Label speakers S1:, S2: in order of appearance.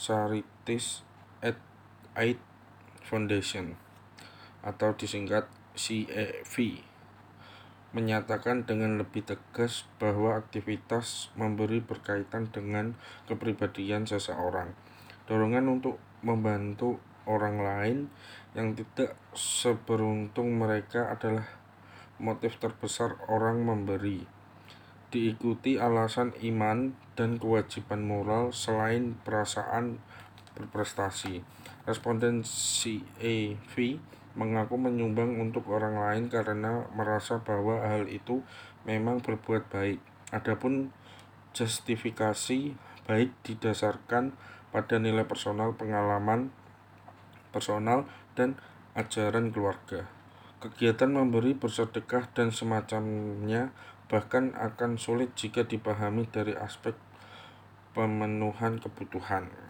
S1: Charities Aid Foundation atau disingkat CAV menyatakan dengan lebih tegas bahwa aktivitas memberi berkaitan dengan kepribadian seseorang. Dorongan untuk membantu orang lain yang tidak seberuntung mereka adalah motif terbesar orang memberi. Diikuti alasan iman dan kewajiban moral selain perasaan berprestasi. Responden CAV mengaku menyumbang untuk orang lain karena merasa bahwa hal itu memang berbuat baik. Adapun justifikasi baik didasarkan pada nilai personal, pengalaman personal, dan ajaran keluarga. Kegiatan memberi, bersedekah, dan semacamnya bahkan akan sulit jika dipahami dari aspek pemenuhan kebutuhan.